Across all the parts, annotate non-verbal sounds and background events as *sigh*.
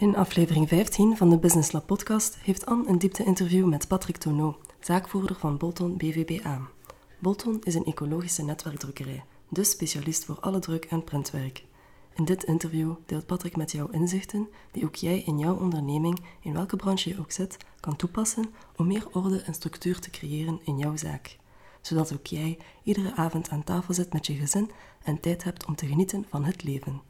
In aflevering 15 van de Business Lab podcast heeft Anne een diepte-interview met Patrick Tonneau, zaakvoerder van Bolton BVBA. Bolton is een ecologische netwerkdrukkerij, dus specialist voor alle druk- en printwerk. In dit interview deelt Patrick met jou inzichten die ook jij in jouw onderneming, in welke branche je ook zit, kan toepassen om meer orde en structuur te creëren in jouw zaak. Zodat ook jij iedere avond aan tafel zit met je gezin en tijd hebt om te genieten van het leven.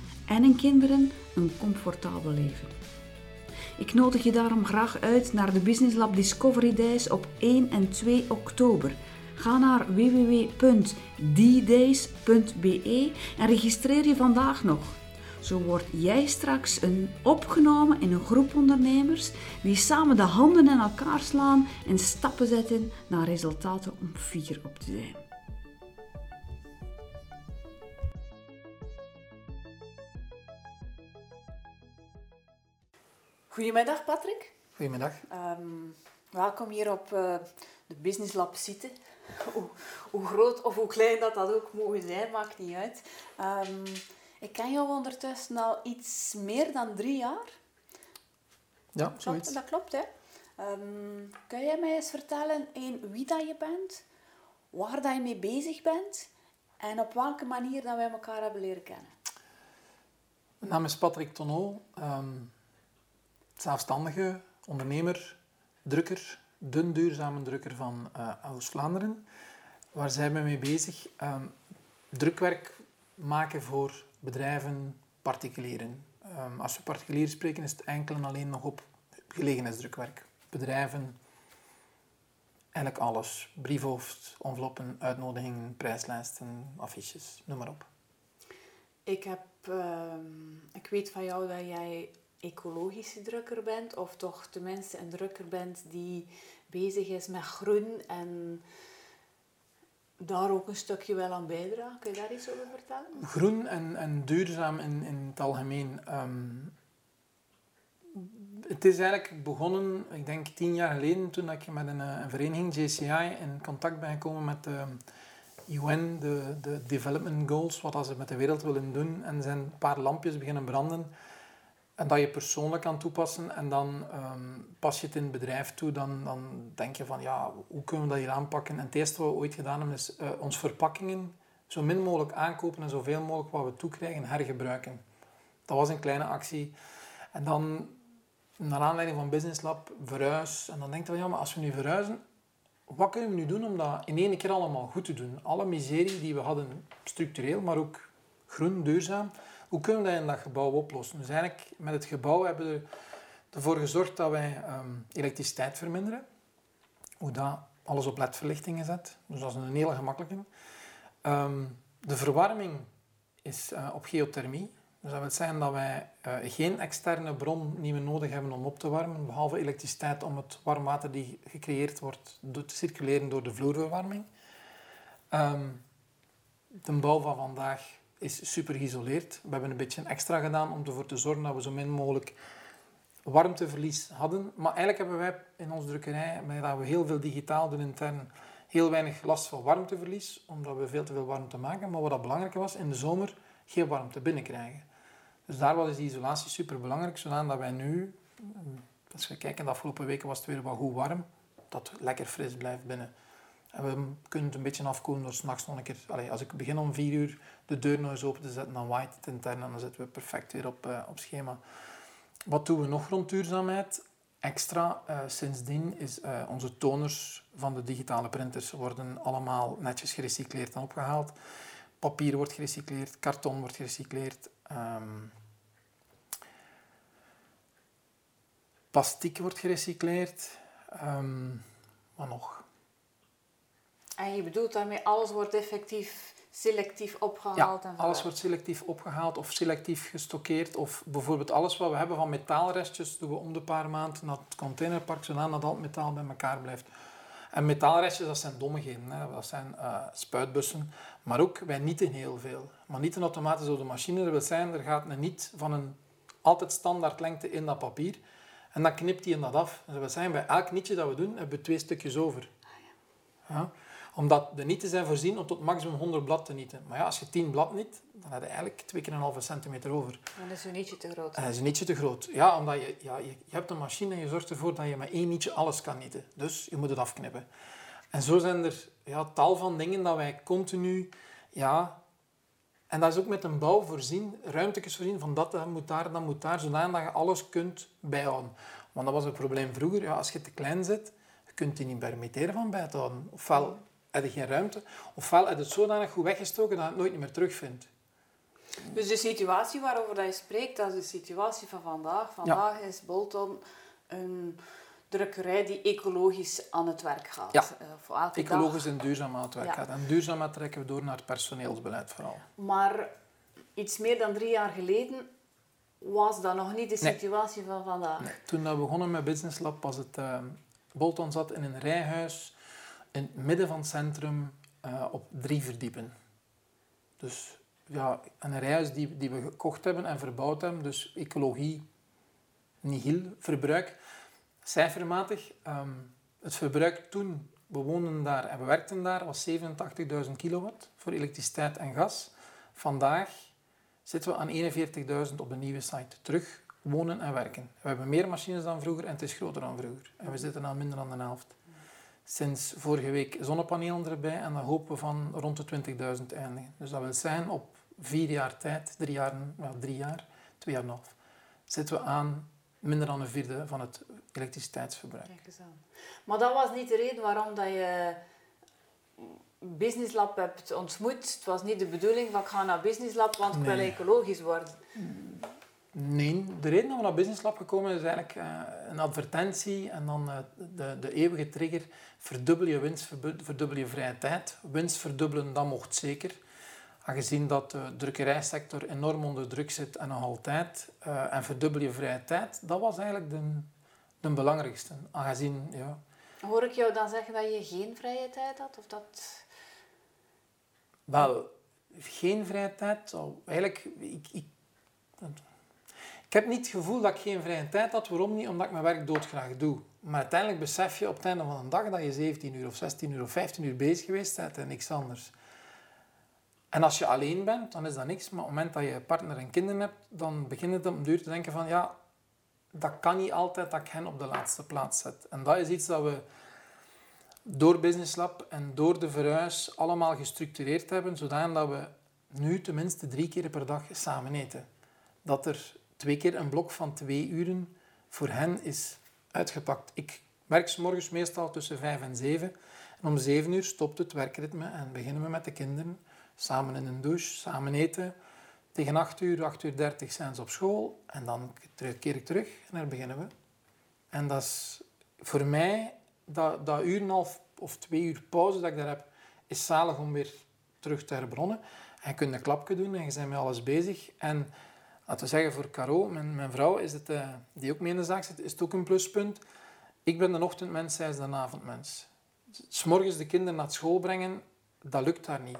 en hun kinderen een comfortabel leven. Ik nodig je daarom graag uit naar de Business Lab Discovery Days op 1 en 2 oktober. Ga naar www.ddays.be en registreer je vandaag nog. Zo word jij straks een opgenomen in een groep ondernemers die samen de handen in elkaar slaan en stappen zetten naar resultaten om fier op te zijn. Goedemiddag Patrick. Goedemiddag. Um, welkom hier op uh, de Business Lab zitten. *laughs* hoe, hoe, groot of hoe klein dat dat ook mogen zijn, maakt niet uit. Um, ik ken jou ondertussen al iets meer dan drie jaar. Ja, zoiets. Dat, dat klopt, hè. Um, kun jij mij eens vertellen in wie dat je bent, waar dat je mee bezig bent en op welke manier dat wij elkaar hebben leren kennen? Mijn naam is Patrick Tonneau, um, zelfstandige ondernemer, drukker, dun duurzame drukker van uh, Oost-Vlaanderen. Waar zijn we mee bezig? Um, drukwerk maken voor bedrijven, particulieren. Um, als we particulier spreken, is het enkel en alleen nog op gelegenheidsdrukwerk. Bedrijven, eigenlijk alles. Briefhoofd, enveloppen, uitnodigingen, prijslijsten, affiches, noem maar op. Ik, heb, uh, ik weet van jou dat jij ecologische drukker bent, of toch tenminste een drukker bent die bezig is met groen en daar ook een stukje wel aan bijdragen. Kun je daar iets over vertellen? Groen en, en duurzaam in, in het algemeen. Um, het is eigenlijk begonnen, ik denk tien jaar geleden, toen ik met een, een vereniging, JCI, in contact ben gekomen met de UN, de, de Development Goals, wat ze met de wereld willen doen. En zijn een paar lampjes beginnen branden. En dat je persoonlijk kan toepassen en dan um, pas je het in het bedrijf toe, dan, dan denk je van ja, hoe kunnen we dat hier aanpakken? En het eerste wat we ooit gedaan hebben is uh, ons verpakkingen zo min mogelijk aankopen en zoveel mogelijk wat we toekrijgen hergebruiken. Dat was een kleine actie. En dan, naar aanleiding van Business Lab, verhuis. En dan denk je ja, maar als we nu verhuizen, wat kunnen we nu doen om dat in één keer allemaal goed te doen? Alle miserie die we hadden, structureel, maar ook groen, duurzaam hoe kunnen we dat in dat gebouw oplossen? Dus eigenlijk met het gebouw hebben we ervoor gezorgd dat wij um, elektriciteit verminderen. Hoe dat alles op ledverlichting gezet. Dus dat is een hele gemakkelijke. Um, de verwarming is uh, op geothermie. Dus dat wil zeggen dat wij uh, geen externe bron niet meer nodig hebben om op te warmen, behalve elektriciteit om het warm water die gecreëerd wordt te circuleren door de vloerverwarming. Um, de bouw van vandaag is super geïsoleerd. We hebben een beetje extra gedaan om ervoor te zorgen dat we zo min mogelijk warmteverlies hadden. Maar eigenlijk hebben wij in onze drukkerij, met dat we heel veel digitaal doen intern, heel weinig last van warmteverlies, omdat we veel te veel warmte maken. Maar wat dat belangrijk was, in de zomer geen warmte binnenkrijgen. Dus daar was die isolatie super belangrijk, zodat wij nu, als we kijken, de afgelopen weken was het weer wat goed warm, dat het lekker fris blijft binnen. We kunnen het een beetje afkomen door s'nachts nog een keer... Als ik begin om vier uur de deur nog eens open te zetten, dan waait het intern en dan zitten we perfect weer op, uh, op schema. Wat doen we nog rond duurzaamheid? Extra uh, sindsdien is uh, onze toners van de digitale printers worden allemaal netjes gerecycleerd en opgehaald. Papier wordt gerecycleerd, karton wordt gerecycleerd. Um, plastic wordt gerecycleerd. Um, wat nog? En je bedoelt daarmee alles wordt effectief selectief opgehaald? Ja, en alles wordt selectief opgehaald of selectief gestockeerd. Of bijvoorbeeld alles wat we hebben van metaalrestjes doen we om de paar maanden naar het containerpark, zodat al het metaal bij elkaar blijft. En metaalrestjes, dat zijn dommigheden. Hè. Dat zijn uh, spuitbussen. Maar ook, wij nieten heel veel. Maar nieten automatisch door de machine. Dat wil zijn, er gaat een niet van een altijd standaard lengte in dat papier. En dan knipt hij dat af. Dus dat wil zijn, bij elk nietje dat we doen, hebben we twee stukjes over. Ja omdat de nieten zijn voorzien om tot maximum 100 blad te nieten. Maar ja, als je 10 blad niet, dan heb je eigenlijk 2,5 centimeter over. Dan is een nietje te groot. Dat is een nietje te groot. Ja, omdat je, ja, je, je hebt een machine en je zorgt ervoor dat je met één nietje alles kan nieten. Dus je moet het afknippen. En zo zijn er ja, tal van dingen dat wij continu... Ja, en dat is ook met een bouw voorzien, ruimtes voorzien van dat, dat moet daar, dat moet daar, zodat je alles kunt bijhouden. Want dat was het probleem vroeger. Ja, als je te klein zit, je kunt die niet permitteren van bij te houden. Ofwel heb je geen ruimte. Ofwel heb je het zodanig goed weggestoken dat je het nooit meer terugvindt. Dus de situatie waarover dat je spreekt, dat is de situatie van vandaag. Vandaag is Bolton een drukkerij die ecologisch aan het werk gaat. Ja, uh, ecologisch en duurzaam aan het werk gaat. En duurzaam trekken we door naar het personeelsbeleid vooral. Maar iets meer dan drie jaar geleden was dat nog niet de situatie van vandaag. Nee. Toen we begonnen met Business Lab was het... Uh, Bolton zat in een rijhuis in het midden van het centrum uh, op drie verdiepen. Dus ja, een rijhuis die, die we gekocht hebben en verbouwd hebben, dus ecologie, nihil, verbruik. Cijfermatig, um, het verbruik toen, we woonden daar en we werkten daar, was 87.000 kilowatt voor elektriciteit en gas. Vandaag zitten we aan 41.000 op de nieuwe site. Terug wonen en werken. We hebben meer machines dan vroeger en het is groter dan vroeger. En we zitten aan minder dan de helft sinds vorige week zonnepanelen erbij en dan hopen we van rond de 20.000 eindigen. Dus dat wil zijn op vier jaar tijd, drie jaar, well, drie jaar, twee jaar en een half, zitten we aan minder dan een vierde van het elektriciteitsverbruik. Kijk eens aan. Maar dat was niet de reden waarom dat je Business Lab hebt ontmoet. Het was niet de bedoeling van ik ga naar Business Lab, want ik wil ecologisch worden. Nee, de reden dat we naar Business Lab gekomen is eigenlijk uh, een advertentie en dan uh, de, de eeuwige trigger. Verdubbel je winst, verdubbel je vrije tijd. Winst verdubbelen, dat mocht zeker. Aangezien dat de drukkerijsector enorm onder druk zit en nog altijd. Uh, en verdubbel je vrije tijd, dat was eigenlijk de, de belangrijkste. Aangezien, ja... Hoor ik jou dan zeggen dat je geen vrije tijd had? Of dat... Wel, geen vrije tijd. Eigenlijk, ik, ik ik heb niet het gevoel dat ik geen vrije tijd had. Waarom niet? Omdat ik mijn werk doodgraag doe. Maar uiteindelijk besef je op het einde van een dag dat je 17 uur of 16 uur of 15 uur bezig geweest bent en niks anders. En als je alleen bent, dan is dat niks. Maar op het moment dat je partner en kinderen hebt, dan begint het op duur te denken van ja, dat kan niet altijd dat ik hen op de laatste plaats zet. En dat is iets dat we door Business Lab en door de verhuis allemaal gestructureerd hebben, zodat we nu tenminste drie keer per dag samen eten. Dat er twee keer een blok van twee uren voor hen is uitgepakt. Ik werk s morgens meestal tussen vijf en zeven. En om zeven uur stopt het werkritme en beginnen we met de kinderen. Samen in een douche, samen eten. Tegen acht uur, acht uur dertig zijn ze op school. En dan keer ik terug en dan beginnen we. En dat is voor mij, dat, dat uur en half of twee uur pauze dat ik daar heb, is zalig om weer terug te herbronnen. En je kunt een klapje doen en je bent met alles bezig. En laten we zeggen voor Caro, mijn, mijn vrouw, is het, uh, die ook mee in de zaak zit, is het ook een pluspunt. Ik ben de ochtendmens, zij is de avondmens. S'morgens de kinderen naar school brengen, dat lukt daar niet.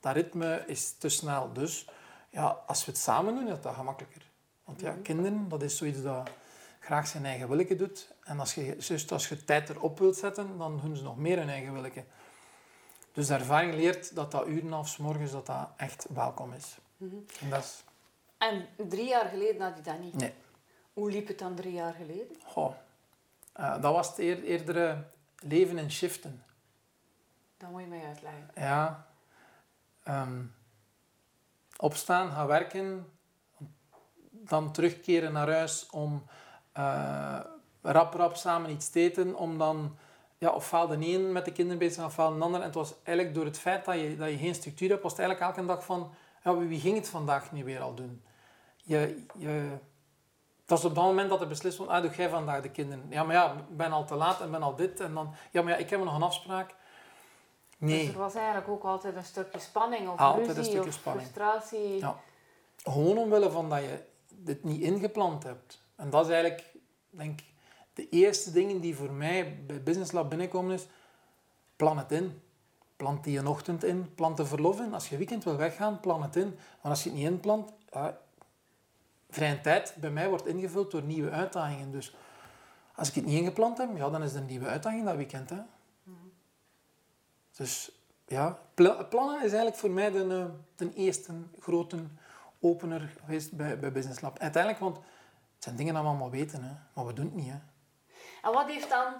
Dat ritme is te snel. Dus ja, als we het samen doen, is dat gemakkelijker. Want ja, mhm. kinderen, dat is zoiets dat graag zijn eigen willeke doet. En als je, juist als je tijd erop wilt zetten, dan doen ze nog meer hun eigen willeke. Dus de ervaring leert dat dat uren af s morgens dat dat echt welkom is. Mhm. En dat is en drie jaar geleden had je dat niet? Nee. Hoe liep het dan drie jaar geleden? Goh, uh, dat was het eer, eerder leven in shiften. Dat moet je mij uitleggen. Ja. Ehm, opstaan, gaan werken, dan terugkeren naar huis om uh, rap rap samen iets te eten, om dan ja, ofwel de een met de kinderen bezig zijn, ofwel de ander. En het was eigenlijk door het feit dat je, dat je geen structuur hebt, was het eigenlijk elke dag van, ja, wie ging het vandaag nu weer al doen? Je, je, het was op dat moment dat er beslist wordt, ah, doe jij vandaag de kinderen? Ja, maar ja, ik ben al te laat en ben al dit. En dan, ja, maar ja, ik heb nog een afspraak. Nee. Dus er was eigenlijk ook altijd een stukje spanning of altijd ruzie een stukje of spanning. frustratie. Ja. Gewoon omwille van dat je dit niet ingepland hebt. En dat is eigenlijk, denk ik, de eerste dingen die voor mij bij Business Lab binnenkomen is, plan het in. Plant die een ochtend in, plant de verlof in. Als je weekend wil weggaan, plan het in. Maar als je het niet inplant, ja, vrije tijd bij mij wordt ingevuld door nieuwe uitdagingen. Dus als ik het niet ingepland heb, ja, dan is er een nieuwe uitdaging dat weekend. Hè. Dus ja, pla- plannen is eigenlijk voor mij de, eh, de eerste grote opener geweest bij, bij Business Lab. Uiteindelijk, want het zijn dingen dat we allemaal weten, hè, maar we doen het niet. Hè. En wat heeft dan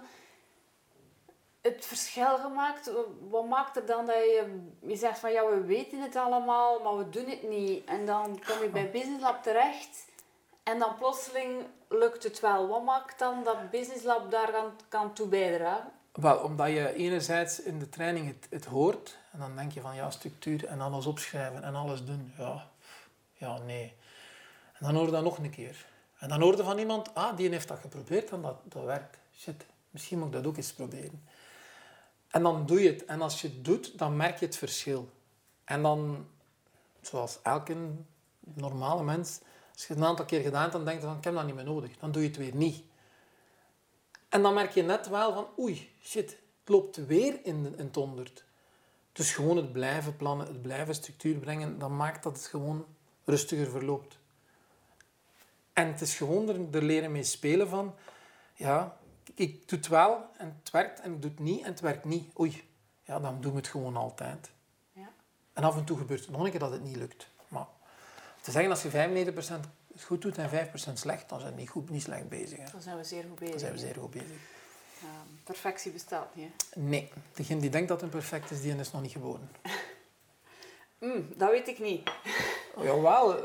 het verschil gemaakt? Wat maakt er dan dat je, je zegt van ja, we weten het allemaal, maar we doen het niet. En dan kom je bij Business Lab terecht en dan plotseling lukt het wel. Wat maakt dan dat Business Lab daar kan, kan toe bijdragen? Wel, omdat je enerzijds in de training het, het hoort en dan denk je van ja, structuur en alles opschrijven en alles doen. Ja, ja nee. En dan hoor je dat nog een keer. En dan hoor je van iemand, ah, die heeft dat geprobeerd en dat, dat werkt. Shit, misschien moet ik dat ook eens proberen. En dan doe je het. En als je het doet, dan merk je het verschil. En dan, zoals elke normale mens, als je het een aantal keer gedaan hebt, dan denk je van, ik heb dat niet meer nodig. Dan doe je het weer niet. En dan merk je net wel van, oei, shit, het loopt weer in, in het honderd. Dus gewoon het blijven plannen, het blijven structuur brengen, dat maakt dat het gewoon rustiger verloopt. En het is gewoon er leren mee spelen van, ja, ik doe het wel en het werkt en ik doe het niet en het werkt niet. Oei, ja, dan doen we het gewoon altijd. Ja. En af en toe gebeurt het nog een keer dat het niet lukt. Maar te zeggen als je 95% het goed doet en 5% slecht, dan zijn we niet goed, niet slecht bezig. Hè. Dan zijn we zeer goed bezig. Dan zijn we zeer goed bezig. Ja, perfectie bestaat niet. hè. Nee, degene die denkt dat het perfect is, die is nog niet geboren. Mm, dat weet ik niet. *laughs* Jawel,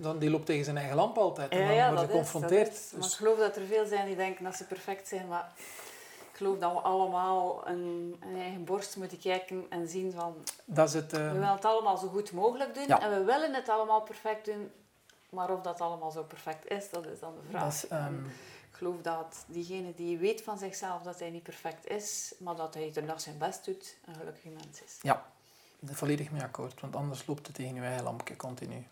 dan- die loopt tegen zijn eigen lamp altijd. En Ja, dan ja, wordt is, dat geconfronteerd. is. Maar ik geloof dat er veel zijn die denken dat ze perfect zijn, maar ik geloof dat we allemaal een, een eigen borst moeten kijken en zien van dat is het... we eh, willen het allemaal zo goed mogelijk doen Ja. en we willen het allemaal perfect doen, maar of dat allemaal zo perfect is, dat is dan de vraag. dat is, ehm, ik geloof dat diegene die weet van zichzelf dat hij niet perfect is, maar dat hij er nog zijn best doet, een gelukkig mens is. ja, volledig mee akkoord. Want anders loopt het tegen je eigen lampje continu.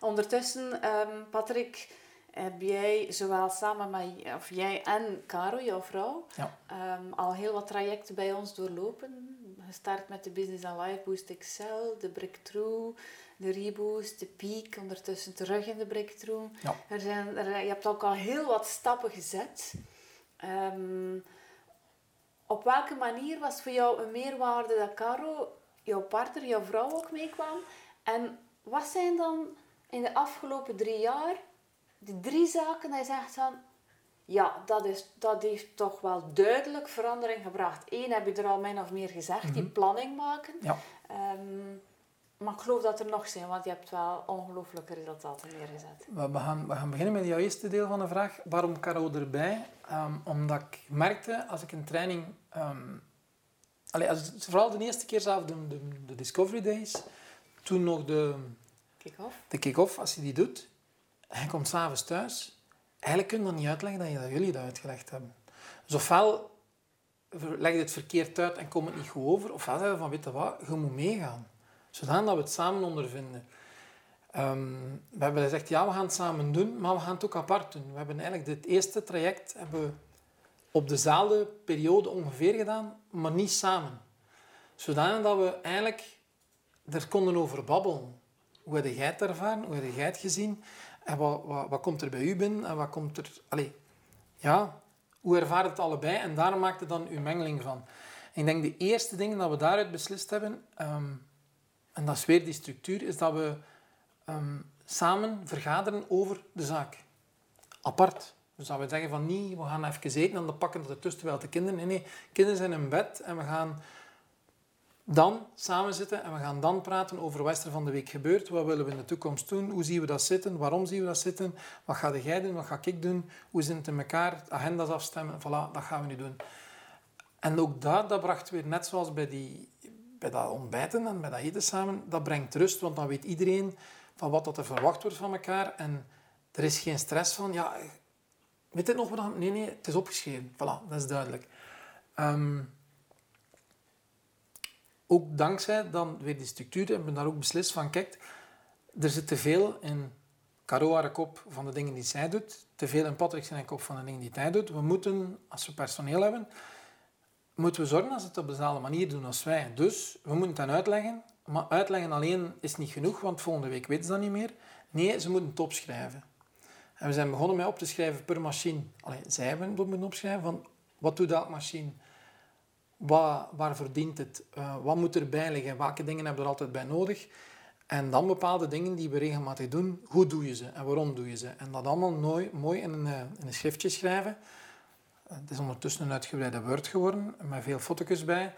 Ondertussen, ehm, Patrick, heb jij zowel samen met of jij en Caro, jouw vrouw, Ja. ehm, al heel wat trajecten bij ons doorlopen. Gestart met de Business and Life Boost Excel, de Breakthrough, de Reboost, de Peak, ondertussen terug in de Breakthrough. Ja. Er zijn, er, je hebt ook al heel wat stappen gezet. Ehm, op welke manier was voor jou een meerwaarde dat Caro, jouw partner, jouw vrouw ook meekwam? En wat zijn dan in de afgelopen drie jaar die drie zaken dat je zegt van... Ja, dat, is, dat heeft toch wel duidelijk verandering gebracht. Eén heb je er al min of meer gezegd, die planning maken. Ja. Ehm, maar ik geloof dat er nog zijn, want je hebt wel ongelooflijke resultaten neergezet. We, gaan, we gaan beginnen met jouw eerste deel van de vraag. Waarom Caro erbij? Ehm, omdat ik merkte, als ik een training... ehm allee, als, vooral de eerste keer zelf, de, de, de Discovery Days, toen nog de, Kick-off. de kick-off, als je die doet, en je komt s'avonds thuis, eigenlijk kun je dat niet uitleggen dat, je, dat jullie dat uitgelegd hebben. Dus ofwel leg je het verkeerd uit en komt het niet goed over, ofwel zeggen van, weet je wat, je moet meegaan. Zodat we het samen ondervinden. Ehm, we hebben gezegd, ja, we gaan het samen doen, maar we gaan het ook apart doen. We hebben eigenlijk dit eerste traject hebben op dezelfde periode ongeveer gedaan, maar niet samen. Zodanig dat we eigenlijk er konden over babbelen. Hoe heb jij het ervaren? Hoe heb jij het gezien? En wat, wat, wat komt er bij u binnen? En wat komt er... Allee, ja, hoe ervaart het allebei? En daar maakte dan uw mengeling van. Ik denk de eerste dingen dat we daaruit beslist hebben, ehm, en dat is weer die structuur, is dat we ehm, samen vergaderen over de zaak. Apart. Dus dat we zeggen van niet, we gaan even eten en dan pakken we ertussen terwijl de kinderen... Nee, nee, kinderen zijn in bed en we gaan Dan samen zitten en we gaan dan praten over wat er van de week gebeurd. Wat willen we in de toekomst doen? Hoe zien we dat zitten? Waarom zien we dat zitten? Wat ga jij doen? Wat ga ik doen? Hoe zit het in elkaar? Agendas afstemmen. Voilà, dat gaan we nu doen. En ook dat, dat bracht weer, net zoals bij, die, bij dat ontbijten en bij dat eten samen, dat brengt rust. Want dan weet iedereen van wat dat er verwacht wordt van elkaar. En er is geen stress van, ja, weet dit nog wat? Nee, nee, het is opgeschreven. Voilà, dat is duidelijk. Ehm, ook dankzij dan weer die structuur hebben we daar ook beslist van, kijk, er zit te veel in Caro haar kop van de dingen die zij doet, te veel in Patrick zijn kop van de dingen die hij doet. We moeten, als we personeel hebben, moeten we zorgen dat ze het op dezelfde manier doen als wij. Dus we moeten het dan uitleggen, maar uitleggen alleen is niet genoeg, want volgende week weten ze dat niet meer. Nee, ze moeten het opschrijven. En we zijn begonnen met op te schrijven per machine. Allee, zij hebben moeten opschrijven van wat doet dat machine? Wat, waarvoor dient het? Uh, wat moet erbij liggen? Welke dingen hebben we er altijd bij nodig? En dan bepaalde dingen die we regelmatig doen, hoe doe je ze en waarom doe je ze? En dat allemaal mooi, mooi in, een, eh, in een schriftje schrijven. Het is ondertussen een uitgebreide Word geworden, met veel foto's bij.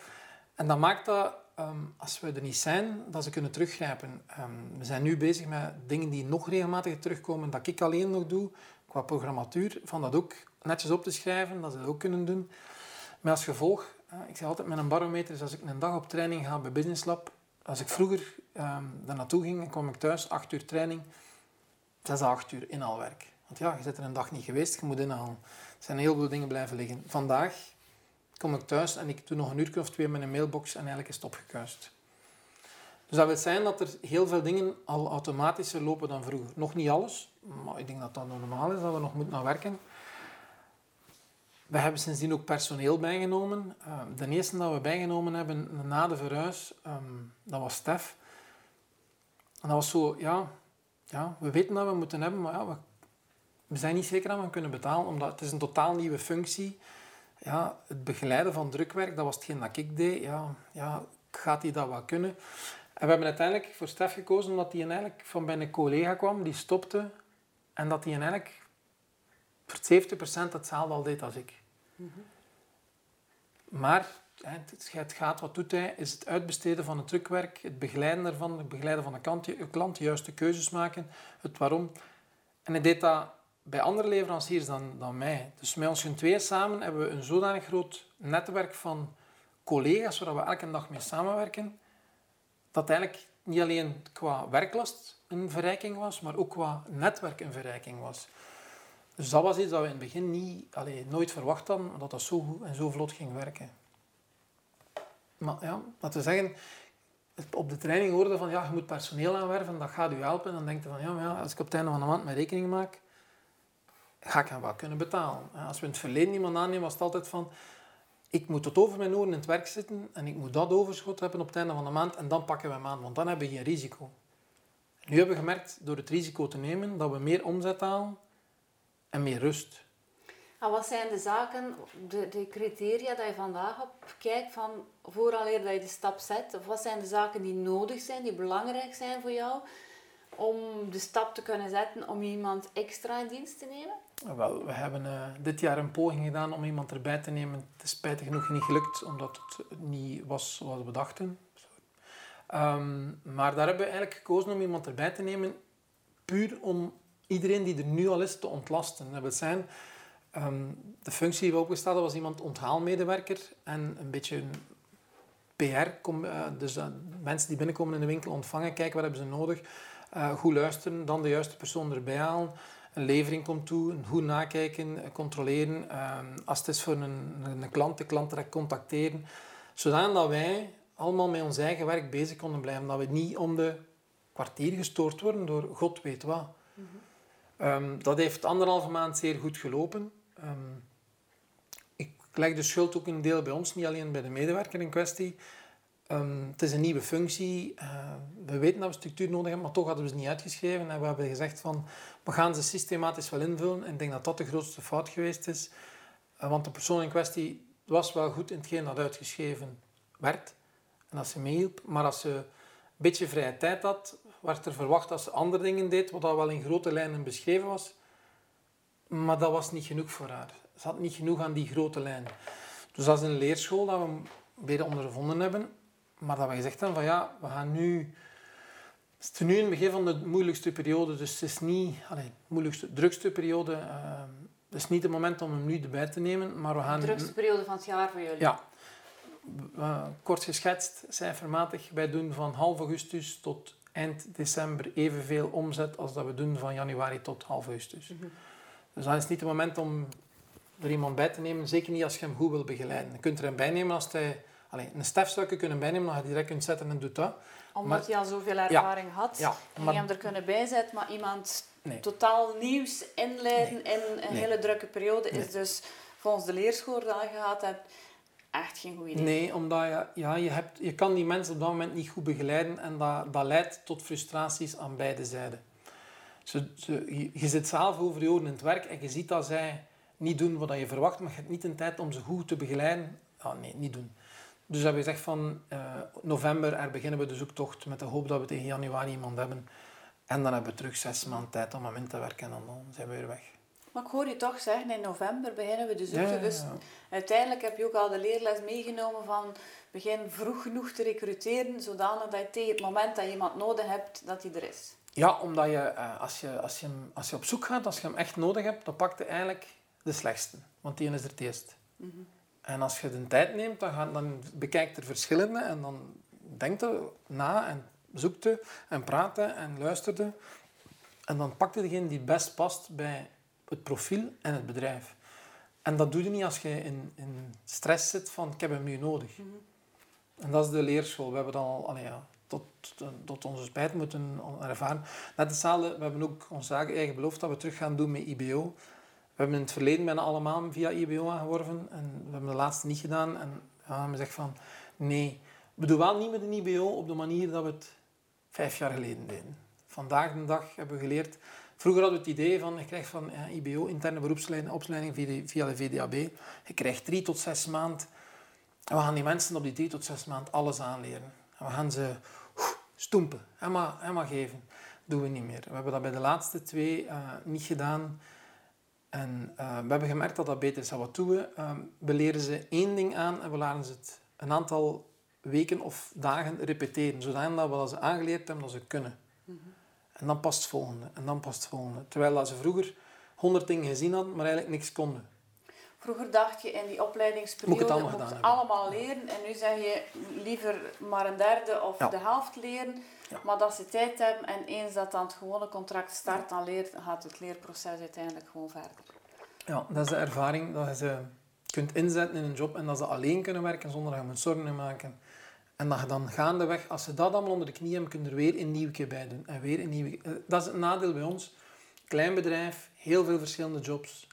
En dat maakt dat, ehm, als we er niet zijn, dat ze kunnen teruggrijpen. Ehm, we zijn nu bezig met dingen die nog regelmatig terugkomen, dat ik alleen nog doe, qua programmatuur, van dat ook netjes op te schrijven, dat ze dat ook kunnen doen. Maar als gevolg, uh, ik zeg altijd met een barometer, dus als ik een dag op training ga bij Business Lab, als ik vroeger um, daar naartoe ging en kwam ik thuis, acht uur training, zes à acht uur inhaalwerk. Want ja, je zit er een dag niet geweest, je moet inhalen. Er zijn heel veel dingen blijven liggen. Vandaag kom ik thuis en ik doe nog een uur of twee met een mailbox en eigenlijk is het opgekuist. Dus dat wil zijn dat er heel veel dingen al automatischer lopen dan vroeger. Nog niet alles, maar ik denk dat dat normaal is, dat we nog moeten naar werken. We hebben sindsdien ook personeel bijgenomen. Uh, de eerste dat we bijgenomen hebben na de verhuis, um, dat was Stef. En dat was zo, ja, ja, we weten dat we moeten hebben, maar ja, we zijn niet zeker dat we kunnen betalen, omdat het is een totaal nieuwe functie. Ja, het begeleiden van drukwerk, dat was hetgeen dat ik deed. Ja, ja, gaat hij dat wel kunnen? En we hebben uiteindelijk voor Stef gekozen omdat hij eigenlijk van bij een collega kwam, die stopte. En dat hij eigenlijk voor 70% hetzelfde al deed als ik. Mm -hmm. Maar het gaat, wat doet hij, is het uitbesteden van het drukwerk, het begeleiden ervan, het begeleiden van de klant, klant, de juiste keuzes maken, het waarom. En hij deed dat bij andere leveranciers dan, dan mij. Dus met ons twee samen hebben we een zodanig groot netwerk van collega's waar we elke dag mee samenwerken, dat eigenlijk niet alleen qua werklast een verrijking was, maar ook qua netwerk een verrijking was. Dus dat was iets dat we in het begin niet, allee, nooit verwacht hadden, dat dat zo goed en zo vlot ging werken. Maar ja, laten we zeggen, op de training hoorde van ja, je moet personeel aanwerven, dat gaat u helpen. En dan denk je van ja, maar ja, als ik op het einde van de maand mijn rekening maak, ga ik hem wel kunnen betalen. Als we in het verleden iemand aannemen, was het altijd van... Ik moet tot over mijn oren in het werk zitten en ik moet dat overschot hebben op het einde van de maand en dan pakken we hem aan, want dan hebben we geen risico. Nu hebben we gemerkt, door het risico te nemen, dat we meer omzet halen en meer rust. En wat zijn de zaken, de, de criteria dat je vandaag op kijkt van vooraleer dat je de stap zet? Of wat zijn de zaken die nodig zijn, die belangrijk zijn voor jou om de stap te kunnen zetten om iemand extra in dienst te nemen? Wel, we hebben uh, dit jaar een poging gedaan om iemand erbij te nemen. Het is spijtig genoeg niet gelukt, omdat het niet was zoals we dachten. Um, maar daar hebben we eigenlijk gekozen om iemand erbij te nemen, puur om iedereen die er nu al is te ontlasten. Dat zijn, um, de functie die we opgesteld was iemand onthaalmedewerker en een beetje een PR, uh, dus uh, mensen die binnenkomen in de winkel ontvangen, kijken wat hebben ze nodig, uh, goed luisteren, dan de juiste persoon erbij halen een levering komt toe, goed nakijken, controleren. Ehm, als het is voor een, een klant, de klant direct contacteren. Zodat wij allemaal met ons eigen werk bezig konden blijven. Dat we niet om de kwartier gestoord worden door god weet wat. Mm dat heeft anderhalve maand zeer goed gelopen. Um, ik leg de schuld ook een deel bij ons, niet alleen bij de medewerker in kwestie. Um, het is een nieuwe functie. Uh, we weten dat we structuur nodig hebben, maar toch hadden we ze niet uitgeschreven. En we hebben gezegd van, we gaan ze systematisch wel invullen. En ik denk dat dat de grootste fout geweest is. Uh, want de persoon in kwestie was wel goed in hetgeen dat uitgeschreven werd. En als ze meehielp. Maar als ze een beetje vrije tijd had, werd er verwacht dat ze andere dingen deed, wat al wel in grote lijnen beschreven was. Maar dat was niet genoeg voor haar. Ze had niet genoeg aan die grote lijnen. Dus dat is een leerschool dat we weer ondervonden hebben. Maar dat we gezegd hebben van ja, we gaan nu... Het is nu in het begin van de moeilijkste periode, dus het is niet... Allee, de moeilijkste, drukste periode. Uh, het is niet het moment om hem nu erbij te nemen, maar we gaan... De drukste periode van het jaar voor jullie? Ja. Uh, kort geschetst, cijfermatig, wij doen van half augustus tot eind december evenveel omzet als dat we doen van januari tot half augustus. Mm -hmm. Dus dat is niet het moment om er iemand bij te nemen, zeker niet als je hem goed wil begeleiden. Je kunt er hem bijnemen als hij... Allez, een stef zou je kunnen bijnemen, dat je direct kunt zetten en doet dat. Omdat maar, hij al zoveel ervaring ja, had, ja, en maar, je hem er kunnen bijzetten, maar iemand nee. totaal nieuws inleiden nee. in een nee. hele drukke periode is dus, volgens de leerschool die je gehad hebt, echt geen goed idee. Nee, omdat je, ja, je, hebt, je kan die mensen op dat moment niet goed begeleiden en dat, dat leidt tot frustraties aan beide zijden. Ze, ze, je, je zit zelf over je oren in het werk en je ziet dat zij niet doen wat je verwacht, maar je hebt niet de tijd om ze goed te begeleiden. Ah, nee, niet doen. Dus hebben we gezegd van uh, november, er beginnen we de zoektocht met de hoop dat we tegen januari iemand hebben. En dan hebben we terug zes maanden tijd om hem in te werken en dan zijn we weer weg. Maar ik hoor je toch zeggen, in november beginnen we de zoektocht. Ja, dus uiteindelijk heb je ook al de leerles meegenomen van begin vroeg genoeg te recruteren, zodanig dat je tegen het moment dat je iemand nodig hebt, dat hij er is. Ja, omdat je, uh, als, je, als, je als je op zoek gaat, als je hem echt nodig hebt, dan pakt hij eigenlijk de slechtste. Want die is er het eerst. Mm -hmm. En als je de tijd neemt, dan, gaat, dan bekijkt er verschillende en dan denkt je na en zoekt je en praat en luistert je. En dan pakt je degene die best past bij het profiel en het bedrijf. En dat doe je niet als je in, in stress zit van ik heb hem nu nodig. Mm -hmm. En dat is de leerschool. We hebben dan al allee, ja, tot, tot onze spijt moeten ervaren. Net hetzelfde, we hebben ook onze eigen beloofd dat we terug gaan doen met IBO. We hebben in het verleden bijna allemaal via IBO aangeworven en we hebben de laatste niet gedaan. En ja, we zeggen van nee, we doen wel niet met een IBO op de manier dat we het vijf jaar geleden deden. Vandaag de dag hebben we geleerd. Vroeger hadden we het idee van, je krijgt van ja, IBO, interne beroepsopleiding via de VDAB, je krijgt drie tot zes maanden. En we gaan die mensen op die drie tot zes maanden alles aanleren. En we gaan ze stoempen, helemaal, helemaal geven. Dat doen we niet meer. We hebben dat bij de laatste twee uh, niet gedaan. En uh, we hebben gemerkt dat dat beter is. Wat doen we? Uh, we leren ze één ding aan en we laten ze het een aantal weken of dagen repeteren. Zodat we ze aangeleerd hebben dat ze kunnen. Mm -hmm. En dan past het volgende. En dan past het volgende. Terwijl ze vroeger honderd dingen gezien hadden, maar eigenlijk niks konden. Vroeger dacht je in die opleidingsperiode, moet, allemaal, moet allemaal leren. En nu zeg je liever maar een derde of ja. de helft leren. Ja. Maar dat ze tijd hebben en eens dat dan het gewone contract start, dan leert, gaat het leerproces uiteindelijk gewoon verder. Ja, dat is de ervaring dat je ze kunt inzetten in een job en dat ze alleen kunnen werken zonder dat je moet zorgen maken. En dat je dan gaandeweg, als ze dat allemaal onder de knie hebben, kun je er weer een nieuwke bij doen. En weer een nieuwe. Eh, dat is het nadeel bij ons. Klein bedrijf, heel veel verschillende jobs.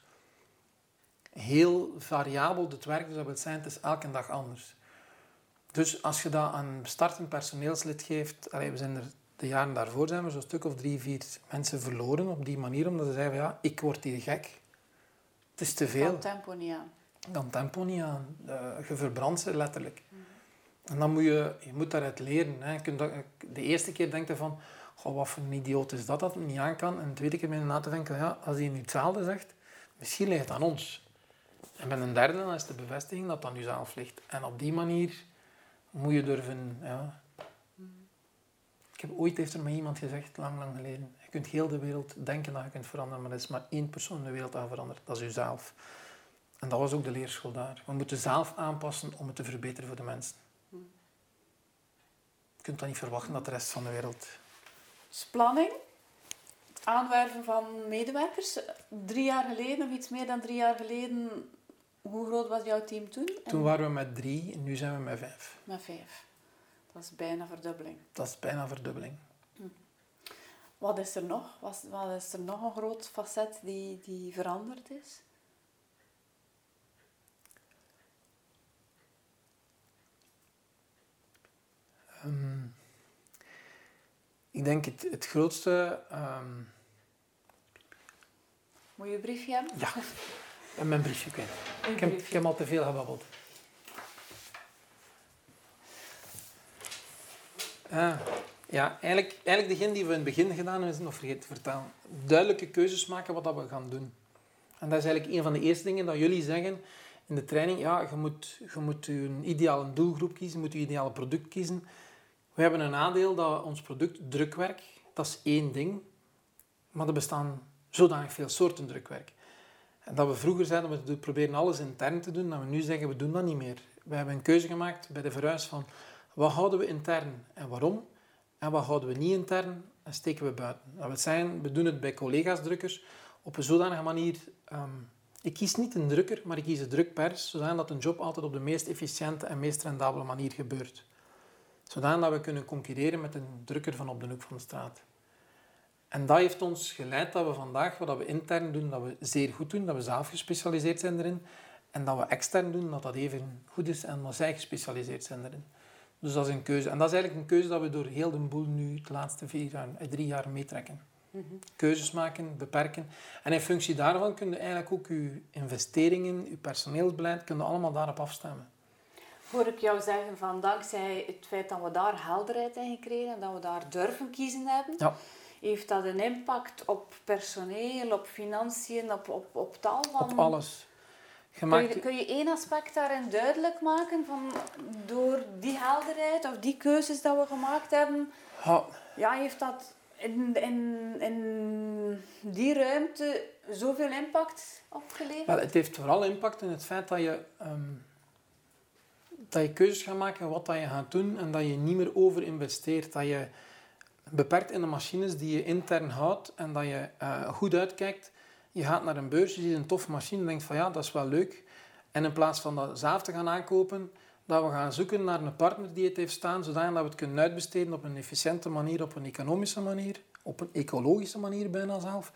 Heel variabel het werk, dus dat wil zijn, het is elke dag anders. Dus als je dat aan een startend personeelslid geeft, allee, we zijn er de jaren daarvoor zijn we zo'n stuk of drie, vier mensen verloren op die manier, omdat ze zeiden ja, ik word hier gek. Het is te veel. Dan tempo niet aan. Dan tempo niet aan. Uh, je verbrandt ze letterlijk. Mm. En dan moet je, je moet daaruit leren. Hè. Je kunt dat, de eerste keer denk je van, goh, wat voor een idioot is dat dat het niet aan kan. En de tweede keer ben je na te denken, ja, als hij nu hetzelfde zegt, misschien ligt het aan ons. En bij een derde dan is de bevestiging dat het aan jezelf ligt. En op die manier moet je durven... Ja. Ik heb ooit heeft er met iemand gezegd, lang, lang geleden. Je kunt heel de wereld denken dat je kunt veranderen, maar er is maar één persoon in de wereld aan verandert. Dat is jezelf. En dat was ook de leerschool daar. We moeten zelf aanpassen om het te verbeteren voor de mensen. Je kunt dan niet verwachten dat de rest van de wereld... Spanning, aanwerven van medewerkers. Drie jaar geleden, of iets meer dan drie jaar geleden, hoe groot was jouw team toen? Toen waren we met drie en nu zijn we met vijf. Met vijf. Dat is bijna verdubbeling. Dat is bijna verdubbeling. Hm. Wat is er nog? Wat, wat is er nog een groot facet die, die veranderd is? Um, ik denk het, het grootste... Um... Moet je een briefje hebben? Ja. *laughs* En mijn briefje kwijt. Ik heb, ik heb al te veel gebabbeld. Ah, ja, eigenlijk, eigenlijk degene die we in het begin gedaan hebben, is nog vergeten te vertellen. Duidelijke keuzes maken wat dat we gaan doen. En dat is eigenlijk een van de eerste dingen dat jullie zeggen. in de training, ja, je moet, je moet je ideale doelgroep kiezen, je moet je ideale product kiezen. We hebben een nadeel dat ons product drukwerk, dat is één ding, maar er bestaan zodanig veel soorten drukwerk. En dat we vroeger zeiden, we proberen alles intern te doen, dat we nu zeggen, we doen dat niet meer. We hebben een keuze gemaakt bij de verhuis van, wat houden we intern en waarom? En wat houden we niet intern en steken we buiten? Dat wil zeggen, we doen het bij collega's drukkers op een zodanige manier... Ehm, ik kies niet een drukker, maar ik kies een drukpers, zodat een job altijd op de meest efficiënte en meest rendabele manier gebeurt. Zodat we kunnen concurreren met een drukker van op de hoek van de straat. En dat heeft ons geleid dat we vandaag, wat we intern doen, dat we zeer goed doen, dat we zelf gespecialiseerd zijn erin. En dat we extern doen, dat dat even goed is en dat zij gespecialiseerd zijn erin. Dus dat is een keuze. En dat is eigenlijk een keuze dat we door heel de boel nu de laatste vier jaar, eh, drie jaar meetrekken. Mm Keuzes maken, beperken. En in functie daarvan kun je eigenlijk ook je investeringen, je personeelsbeleid, kun je allemaal daarop afstemmen. Hoor ik jou zeggen van dankzij het feit dat we daar helderheid in gekregen en dat we daar durven kiezen hebben, ja. Heeft dat een impact op personeel, op financiën, op, op, op tal van... Op alles. Kun je, kun je één aspect daarin duidelijk maken van door die helderheid of die keuzes dat we gemaakt hebben, ja, heeft dat in, in, in die ruimte zoveel impact opgeleverd? Wel, het heeft vooral impact in het feit dat je, um, dat je keuzes gaat maken wat dat je gaat doen en dat je niet meer overinvesteert. Dat je beperkt in de machines die je intern houdt en dat je uh, goed uitkijkt je gaat naar een beurs, je ziet een toffe machine en denkt van ja, dat is wel leuk. En in plaats van dat zelf te gaan aankopen, dat we gaan zoeken naar een partner die het heeft staan, zodat we het kunnen uitbesteden op een efficiënte manier, op een economische manier, op een ecologische manier bijna zelf.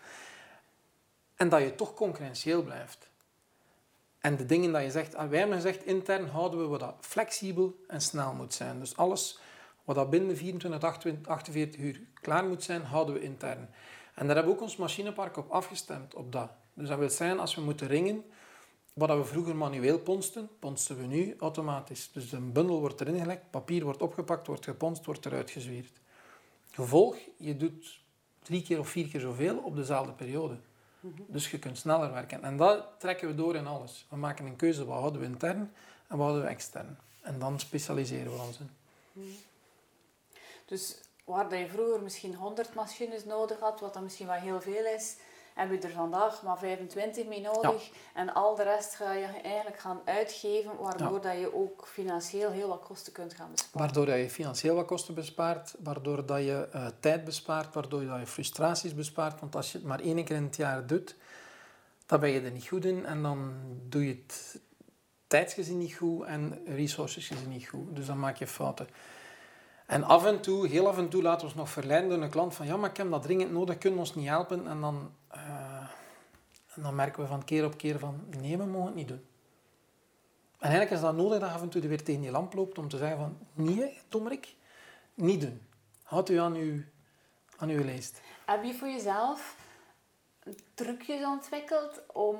En dat je toch concurrentieel blijft. En de dingen dat je zegt, ah, wij hebben gezegd, intern houden we dat flexibel en snel moet zijn. Dus alles wat dat binnen 24, 48 uur klaar moet zijn, houden we intern. En daar hebben we ook ons machinepark op afgestemd, op dat. Dus dat wil zijn, als we moeten ringen, wat we vroeger manueel ponsten, ponsten we nu automatisch. Dus een bundel wordt erin gelegd, papier wordt opgepakt, wordt geponst, wordt eruit gezwierd. Gevolg, je doet drie keer of vier keer zoveel op dezelfde periode. Dus je kunt sneller werken. En dat trekken we door in alles. We maken een keuze, wat houden we intern en wat houden we extern. En dan specialiseren we ons in. Dus waar je vroeger misschien 100 machines nodig had, wat dan misschien wel heel veel is, hebben we er vandaag maar 25 mee nodig. En al de rest ga je eigenlijk gaan uitgeven, waardoor dat je ook financieel heel wat kosten kunt gaan besparen. Waardoor dat je financieel wat kosten bespaart, waardoor dat je uh, tijd bespaart, waardoor dat je frustraties bespaart. Want als je het maar één keer in het jaar doet, dan ben je er niet goed in en dan doe je het tijdsgezien niet goed en resources gezien niet goed. Dus dan maak je fouten. En af en toe, heel af en toe, laten we ons nog verleiden door een klant van ja, maar ik heb dat dringend nodig, kunnen ons niet helpen? En dan, uh, en dan merken we van keer op keer van nee, we mogen het niet doen. En eigenlijk is dat nodig dat af en toe weer tegen die lamp loopt om te zeggen van nee, Tomrik, niet doen. Houd u aan uw, aan uw lijst. Heb je voor jezelf trucjes ontwikkeld om,